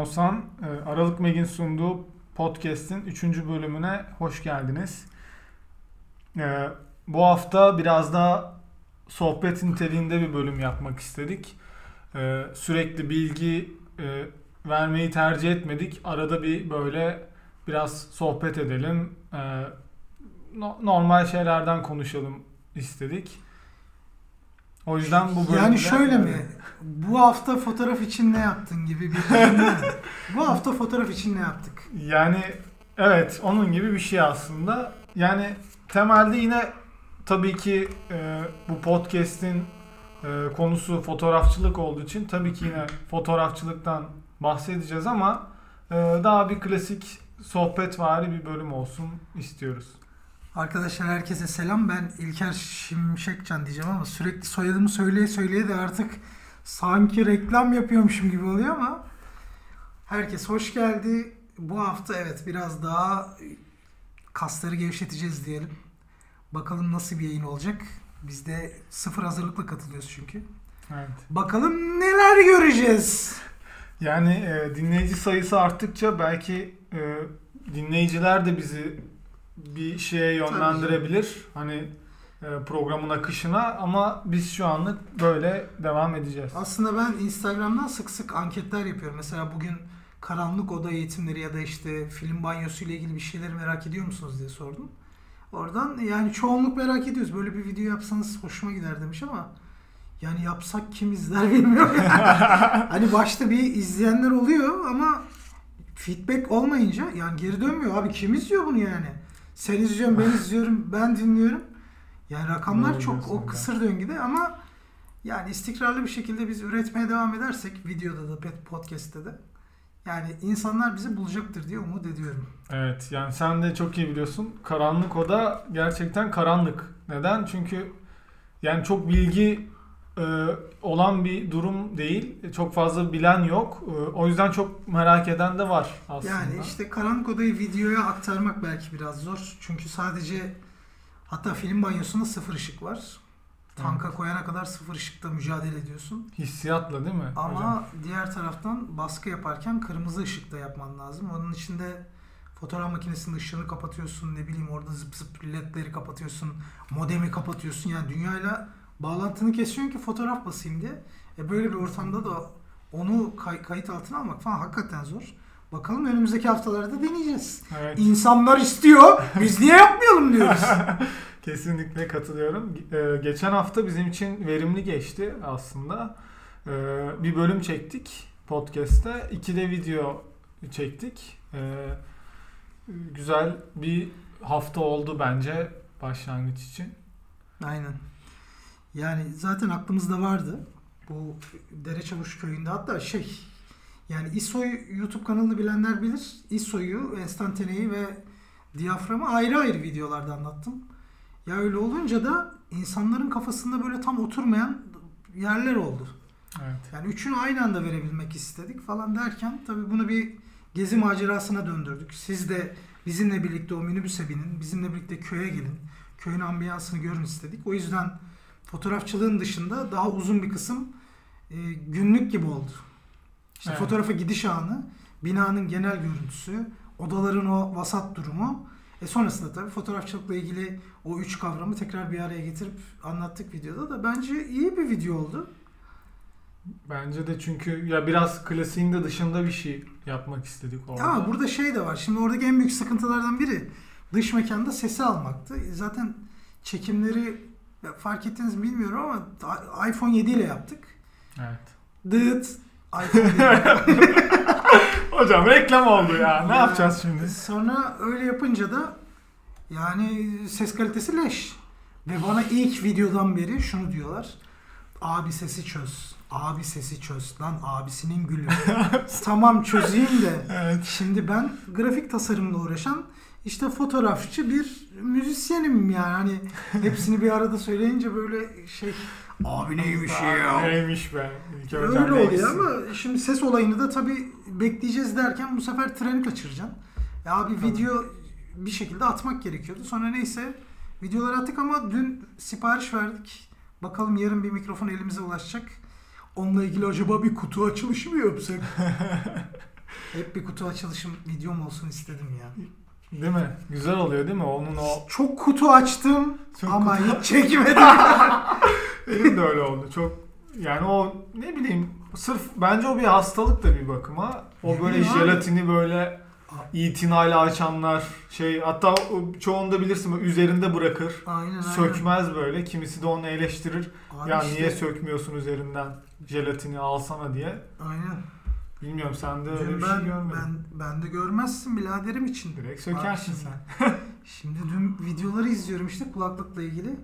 Oğuzhan. Ee, Aralık Meg'in sunduğu podcast'in 3. bölümüne hoş geldiniz. Ee, bu hafta biraz daha sohbet niteliğinde bir bölüm yapmak istedik. Ee, sürekli bilgi e, vermeyi tercih etmedik. Arada bir böyle biraz sohbet edelim. Normal şeylerden konuşalım istedik. O yüzden bu bölümde... Yani şöyle mi? Bu hafta fotoğraf için ne yaptın gibi bir Bu hafta fotoğraf için ne yaptık? Yani evet onun gibi bir şey aslında. Yani temelde yine tabii ki e, bu podcast'in e, konusu fotoğrafçılık olduğu için tabii ki yine fotoğrafçılıktan bahsedeceğiz ama e, daha bir klasik sohbet vari bir bölüm olsun istiyoruz. Arkadaşlar herkese selam. Ben İlker Şimşekcan diyeceğim ama sürekli soyadımı söyleye söyleye de artık sanki reklam yapıyormuşum gibi oluyor ama herkes hoş geldi. Bu hafta evet biraz daha kasları gevşeteceğiz diyelim. Bakalım nasıl bir yayın olacak. Biz de sıfır hazırlıkla katılıyoruz çünkü. Evet. Bakalım neler göreceğiz. Yani e, dinleyici sayısı arttıkça belki e, dinleyiciler de bizi bir şeye yönlendirebilir. Hani e, programın akışına ama biz şu anlık böyle devam edeceğiz. Aslında ben Instagram'dan sık sık anketler yapıyorum. Mesela bugün karanlık oda eğitimleri ya da işte film banyosu ile ilgili bir şeyleri merak ediyor musunuz diye sordum. Oradan yani çoğunluk merak ediyoruz. Böyle bir video yapsanız hoşuma gider demiş ama yani yapsak kim izler bilmiyorum. hani başta bir izleyenler oluyor ama feedback olmayınca yani geri dönmüyor. Abi kim izliyor bunu yani? Sen izliyorsun, ben izliyorum, ben dinliyorum. Yani rakamlar Doğru çok o kısır döngüde ama yani istikrarlı bir şekilde biz üretmeye devam edersek videoda da podcast'te de yani insanlar bizi bulacaktır diye umut ediyorum. Evet yani sen de çok iyi biliyorsun. Karanlık oda gerçekten karanlık. Neden? Çünkü yani çok bilgi e, olan bir durum değil. Çok fazla bilen yok. E, o yüzden çok merak eden de var aslında. Yani işte karanlık odayı videoya aktarmak belki biraz zor. Çünkü sadece hatta film banyosunda sıfır ışık var. Tanka evet. koyana kadar sıfır ışıkta mücadele ediyorsun. Hissiyatla değil mi? Ama hocam? diğer taraftan baskı yaparken kırmızı ışıkta yapman lazım. Onun içinde fotoğraf makinesinin ışığını kapatıyorsun. Ne bileyim orada zıp zıp ledleri kapatıyorsun. Modemi kapatıyorsun. Yani dünyayla bağlantını kesiyorsun ki fotoğraf basayım diye. E böyle bir ortamda da onu kay- kayıt altına almak falan hakikaten zor. Bakalım önümüzdeki haftalarda deneyeceğiz. Evet. İnsanlar istiyor. Biz niye yapmayalım diyoruz. Kesinlikle katılıyorum. Ee, geçen hafta bizim için verimli geçti aslında. Ee, bir bölüm çektik podcast'te. İki de video çektik. Ee, güzel bir hafta oldu bence başlangıç için. Aynen. Yani zaten aklımızda vardı. Bu Dereçavuş köyünde hatta şey yani ISO'yu YouTube kanalını bilenler bilir. ISO'yu, enstantaneyi ve diyaframı ayrı ayrı videolarda anlattım. Ya öyle olunca da insanların kafasında böyle tam oturmayan yerler oldu. Evet. Yani üçünü aynı anda verebilmek istedik falan derken tabii bunu bir gezi macerasına döndürdük. Siz de bizimle birlikte o minibüse binin, bizimle birlikte köye gelin. Köyün ambiyansını görün istedik. O yüzden fotoğrafçılığın dışında daha uzun bir kısım e, günlük gibi oldu. İşte evet. fotoğrafa gidiş anı, binanın genel görüntüsü, odaların o vasat durumu. E sonrasında tabii fotoğrafçılıkla ilgili o üç kavramı tekrar bir araya getirip anlattık videoda da bence iyi bir video oldu. Bence de çünkü ya biraz klasiğin de dışında bir şey yapmak istedik orada. Ya burada şey de var. Şimdi oradaki en büyük sıkıntılardan biri dış mekanda sesi almaktı. Zaten çekimleri fark ettiniz mi bilmiyorum ama iPhone 7 ile yaptık. Evet. Dıt Hocam reklam oldu ya. Ne ya, yapacağız şimdi? Sonra öyle yapınca da yani ses kalitesi leş. Ve bana ilk videodan beri şunu diyorlar. Abi sesi çöz. Abi sesi çöz. Lan abisinin gülü. tamam çözeyim de. Evet. Şimdi ben grafik tasarımla uğraşan işte fotoğrafçı bir müzisyenim yani. Hani hepsini bir arada söyleyince böyle şey Abi neymiş ya? Neymiş be? Öyle oluyor ama şimdi ses olayını da tabii bekleyeceğiz derken bu sefer treni kaçıracaksın. Ya abi tamam. video bir şekilde atmak gerekiyordu. Sonra neyse videoları attık ama dün sipariş verdik. Bakalım yarın bir mikrofon elimize ulaşacak. Onunla ilgili acaba bir kutu açılışı mı yapsak? Hep bir kutu açılışım videom olsun istedim ya. Değil mi? Güzel oluyor değil mi? Onun o Çok kutu açtım Çok ama kutu- hiç çekmedim. benim de öyle oldu. Çok yani o ne bileyim sırf bence o bir hastalık da bir bakıma. O böyle abi. jelatini böyle itinayla açanlar şey hatta çoğunda bilirsin üzerinde bırakır. aynen aynen. Sökmez böyle. Kimisi de onu eleştirir. Abi ya işte, niye sökmüyorsun üzerinden jelatini alsana diye. Aynen. Bilmiyorum sen de öyle Dün bir ben, şey görmedin. ben, ben de görmezsin biraderim için. Direkt sökersin Bak sen. Şimdi dün videoları izliyorum işte kulaklıkla ilgili.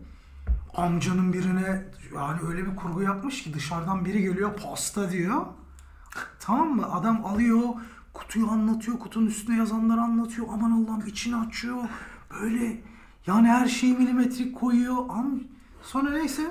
Amcanın birine yani öyle bir kurgu yapmış ki dışarıdan biri geliyor pasta diyor. Tamam mı? Adam alıyor kutuyu anlatıyor. Kutunun üstüne yazanları anlatıyor. Aman Allah'ım içini açıyor. Böyle yani her şeyi milimetrik koyuyor. Am Sonra neyse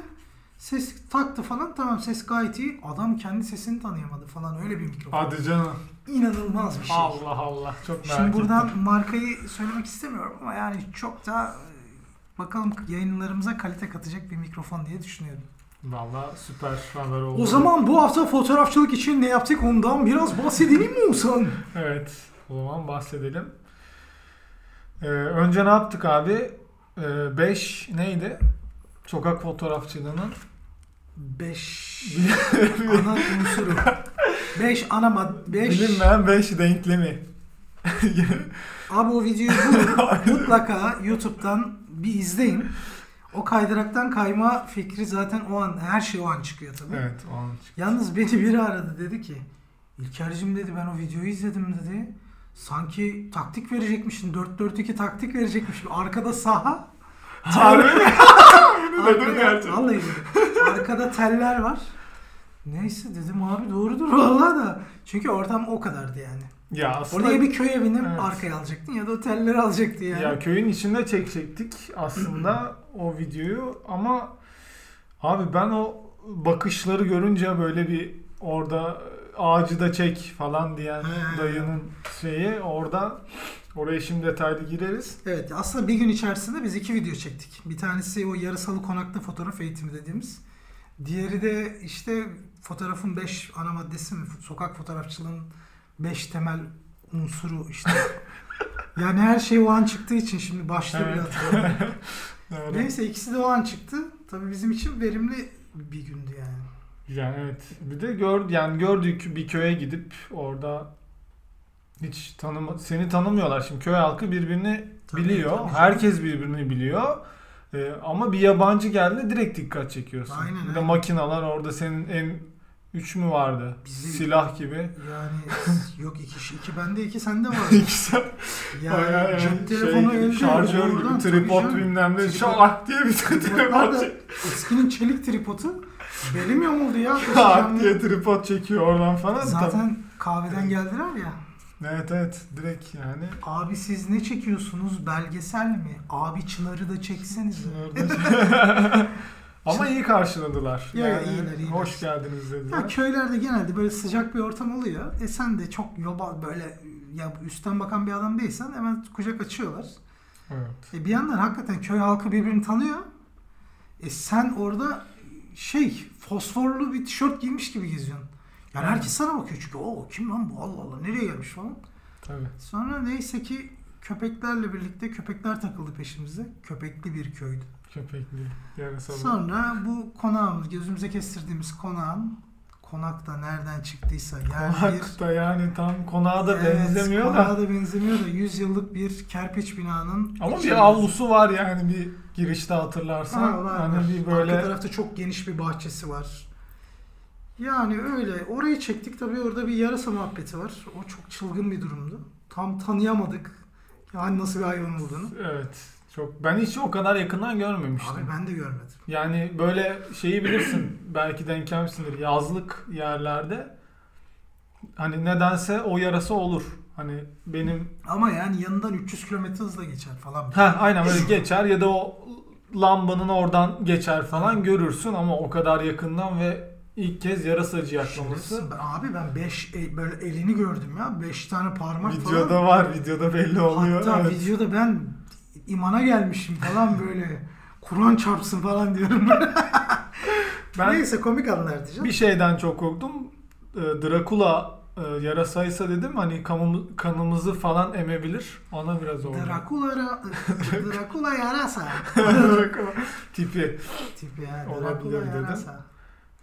ses taktı falan. Tamam ses gayet iyi. Adam kendi sesini tanıyamadı falan. Öyle bir mikrofon. Hadi canım. İnanılmaz bir şey. Allah Allah. Çok merak Şimdi buradan ettim. markayı söylemek istemiyorum ama yani çok da e, bakalım yayınlarımıza kalite katacak bir mikrofon diye düşünüyorum. Valla süper haber oldu. O zaman bu hafta fotoğrafçılık için ne yaptık ondan biraz bahsedelim mi Oğuzhan? Evet. O zaman bahsedelim. Ee, önce ne yaptık abi? 5 neydi? Sokak fotoğrafçılığının 5 ana unsuru. 5 ana mad 5 bilinmeyen 5 denklemi. Abi o videoyu bulun. mutlaka YouTube'dan bir izleyin. O kaydıraktan kayma fikri zaten o an her şey o an çıkıyor tabii. evet. O an çıktı. Yalnız beni biri aradı dedi ki İlker'cim dedi ben o videoyu izledim dedi. Sanki taktik verecekmişsin. 4-4-2 taktik verecekmişsin. Arkada saha. Harbi dedim Arkada, gerçekten. vallahi dedim. Arkada teller var. Neyse dedim abi doğrudur vallahi da. Çünkü ortam o kadardı yani. Ya aslında Oraya bir köy evini Evet. arkaya alacaktın ya da o telleri alacaktı yani. Ya köyün içinde çekecektik aslında o videoyu ama abi ben o bakışları görünce böyle bir orada ağacı da çek falan diyen dayının şeyi orada oraya şimdi detaylı gireriz. Evet aslında bir gün içerisinde biz iki video çektik. Bir tanesi o yarısalı konakta fotoğraf eğitimi dediğimiz. Diğeri de işte fotoğrafın 5 ana maddesi mi? Sokak fotoğrafçılığının 5 temel unsuru işte. yani her şey o an çıktığı için şimdi başta bile Evet. hatırlamıyorum. Yani, Neyse ikisi de o an çıktı. Tabii bizim için verimli bir gündü yani. yani evet. Bir de gör yani gördük bir köye gidip orada hiç tanıma seni tanımıyorlar şimdi köy halkı birbirini Tabii, biliyor. tabii. Herkes birbirini biliyor. Ee, ama bir yabancı geldi direkt dikkat çekiyorsun. Aynen, bir de aynen. makinalar orada senin M3 mü vardı? Bizim- Silah gibi. Yani yok iki, iki bende iki sende var. İkisi Yani yani cep telefonu şey, elde. şarjör gibi tripod bilmem ne şak diye bir Tripodlar tripod çek- eskinin çelik tripodu belim yamuldu ya. diye diye. tripod çekiyor oradan falan. Zaten kahveden geldiler ya. Evet evet direkt yani. Abi siz ne çekiyorsunuz? Belgesel mi? Abi Çınar'ı da çekseniz. Ama iyi karşıladılar. Ya, Yani iyiler, iyiler. Hoş geldiniz dediler. Ya köylerde genelde böyle sıcak bir ortam oluyor. E sen de çok yoba böyle ya üstten bakan bir adam değilsen hemen kucak açıyorlar. Evet. E bir yandan hakikaten köy halkı birbirini tanıyor. E sen orada şey fosforlu bir tişört giymiş gibi geziyorsun. Yani herkes sana bakıyor çünkü o kim lan bu Allah Allah nereye gelmiş falan. Tabii. Sonra neyse ki köpeklerle birlikte köpekler takıldı peşimize. Köpekli bir köydü. Köpekli yarasalı. Sonra bu konağımız gözümüze kestirdiğimiz konağın konakta nereden çıktıysa yani bir Konak da yani tam konağa da Evet, benzemiyor konağa da. da benzemiyor da 100 yıllık bir kerpiç binanın Ama içinde- bir avlusu var yani bir girişte hatırlarsan. Ha, var, hani var. bir Arka böyle tarafta çok geniş bir bahçesi var. Yani öyle. Orayı çektik tabii orada bir yarasa muhabbeti var. O çok çılgın bir durumdu. Tam tanıyamadık. Yani nasıl bir hayvan olduğunu. evet. Çok ben hiç o kadar yakından görmemiştim. Abi ben de görmedim. Yani böyle şeyi bilirsin belki denk gelmişsindir yazlık yerlerde hani nedense o yarasa olur. Hani benim Ama yani yanından 300 kilometre hızla geçer falan. ha aynen böyle geçer ya da o lambanın oradan geçer falan görürsün ama o kadar yakından ve ilk kez yarasacı yaklaması. Şerefsiz. Ben- Abi ben 5 böyle elini gördüm ya. 5 tane parmak Videoda falan. var, videoda belli oluyor. Hatta evet. videoda ben imana gelmişim falan böyle. Kur'an çarpsın falan diyorum. Ben Neyse komik anlar diyeceğim. bir şeyden çok korktum. Ee, Drakula e, yarasaysa dedim hani kanımı- kanımızı falan emebilir. Ona biraz oldu. Dracula, Dracula yarasa. Drakula tipi. Tipi ya. Olabilir Dracula dedim. yarasa.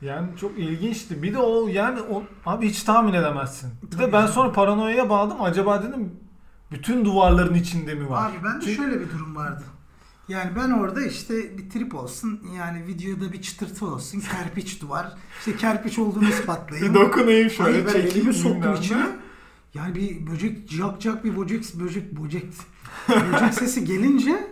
Yani çok ilginçti. Bir de o yani o abi hiç tahmin edemezsin. Bir de ben sonra paranoyaya bağladım. Acaba dedim bütün duvarların içinde mi var? Abi ben de Çünkü- şöyle bir durum vardı. Yani ben orada işte bir trip olsun. Yani videoda bir çıtırtı olsun. Kerpiç duvar. İşte kerpiç olduğunu ispatlayayım. Bir dokunayım şöyle. Hayır ben elimi soktum içine. Yani bir böcek cak cak bir böcek böcek böcek böcek sesi gelince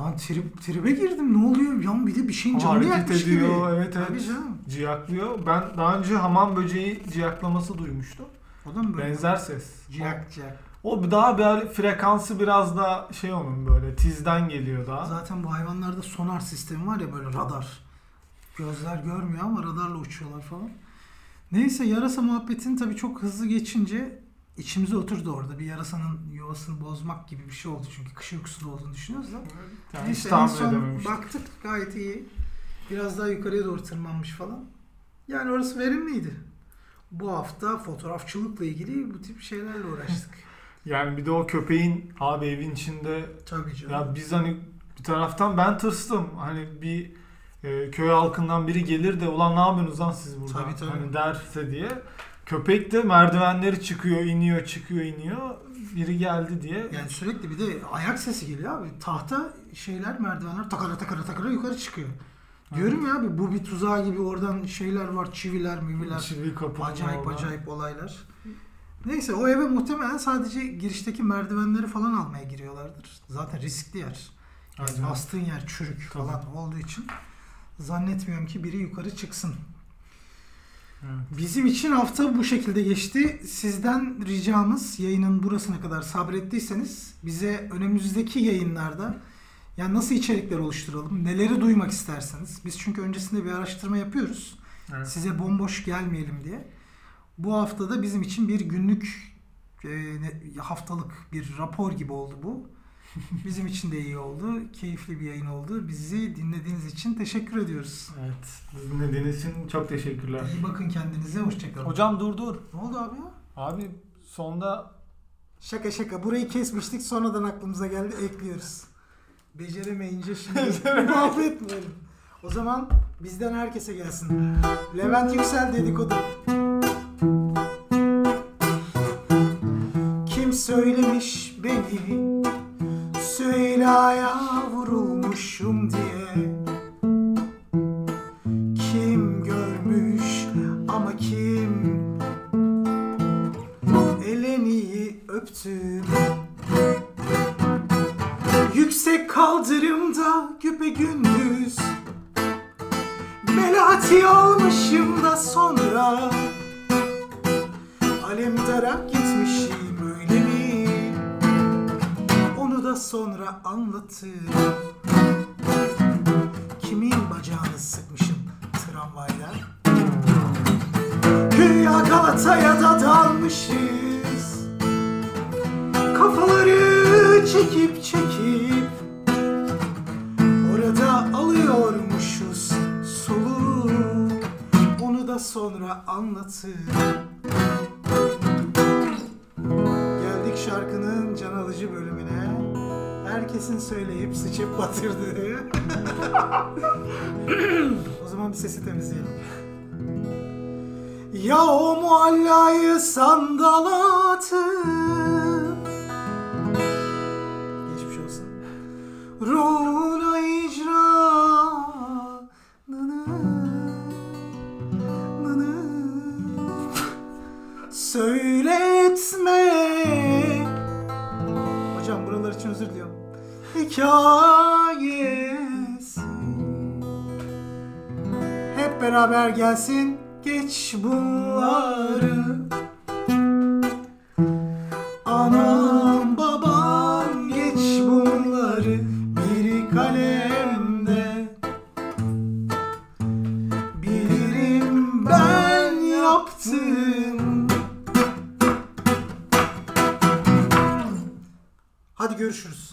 lan trip, tribe girdim ne oluyor yan bir de bir şeyin canını Hareket yakmış ediyor, gibi. evet, evet. Tabii canım. Ciyaklıyor. Ben daha önce hamam böceği ciyaklaması duymuştum. O da mı böyle? Benzer ses. Ciyak ciyak. O daha böyle frekansı biraz da şey onun böyle tizden geliyor daha. Zaten bu hayvanlarda sonar sistemi var ya böyle radar. Gözler görmüyor ama radarla uçuyorlar falan. Neyse yarasa muhabbetini tabii çok hızlı geçince içimize oturdu orada. Bir yarasanın yuvasını bozmak gibi bir şey oldu çünkü kış uykusunda olduğunu düşünüyoruz da. Yani hiç Neyse en son baktık gayet iyi. Biraz daha yukarıya doğru tırmanmış falan. Yani orası verimliydi. Bu hafta fotoğrafçılıkla ilgili bu tip şeylerle uğraştık. Yani bir de o köpeğin abi evin içinde Tabii canım. ya biz hani bir taraftan ben tırstım. Hani bir e, köy halkından biri gelir de ulan ne yapıyorsunuz lan siz burada? Tabii, tabii. Hani derse diye. Köpek de merdivenleri çıkıyor, iniyor, çıkıyor, iniyor. Biri geldi diye. Yani sürekli bir de ayak sesi geliyor abi. Tahta şeyler merdivenler takara takara takara yukarı çıkıyor. Diyorum ya abi bu bir tuzağı gibi oradan şeyler var çiviler miviler. Çivi Acayip orada. acayip olaylar. Neyse o eve muhtemelen sadece girişteki merdivenleri falan almaya giriyorlardır. Zaten riskli yer. Yani Aynen. bastığın yer çürük Tabii. falan olduğu için zannetmiyorum ki biri yukarı çıksın. Evet. Bizim için hafta bu şekilde geçti. Sizden ricamız yayının burasına kadar sabrettiyseniz bize önümüzdeki yayınlarda yani nasıl içerikler oluşturalım, neleri duymak isterseniz. Biz çünkü öncesinde bir araştırma yapıyoruz. Evet. Size bomboş gelmeyelim diye. Bu haftada bizim için bir günlük e, haftalık bir rapor gibi oldu bu. Bizim için de iyi oldu. Keyifli bir yayın oldu. Bizi dinlediğiniz için teşekkür ediyoruz. Evet. Dinlediğiniz için çok teşekkürler. İyi bakın kendinize. Hoşçakalın. Hocam dur dur. Ne oldu abi ya? Abi sonda Şaka şaka. Burayı kesmiştik. Sonradan aklımıza geldi. Ekliyoruz. Beceremeyince şimdi mahvetmeyelim. O zaman bizden herkese gelsin. Levent Yüksel dedikodu. Kim söylemiş beni Süheyla'ya vurulmuşum diye sonra anlatırım Kimin bacağını sıkmışım tramvayda? Güya Galata'ya da dalmışız. Kafaları çekip çekip Orada alıyormuşuz soluğu. Onu da sonra Geldik şarkının can alıcı bölümüne Herkesin söyleyip sıçıp batırdığı. O zaman bir sesi temizleyelim. Ya o muallayı sandala atıp Geçmiş olsun. Ruhuna Buralar için özür diliyorum. Hikayesi. Hep beraber gelsin Geç bunları Hadi görüşürüz.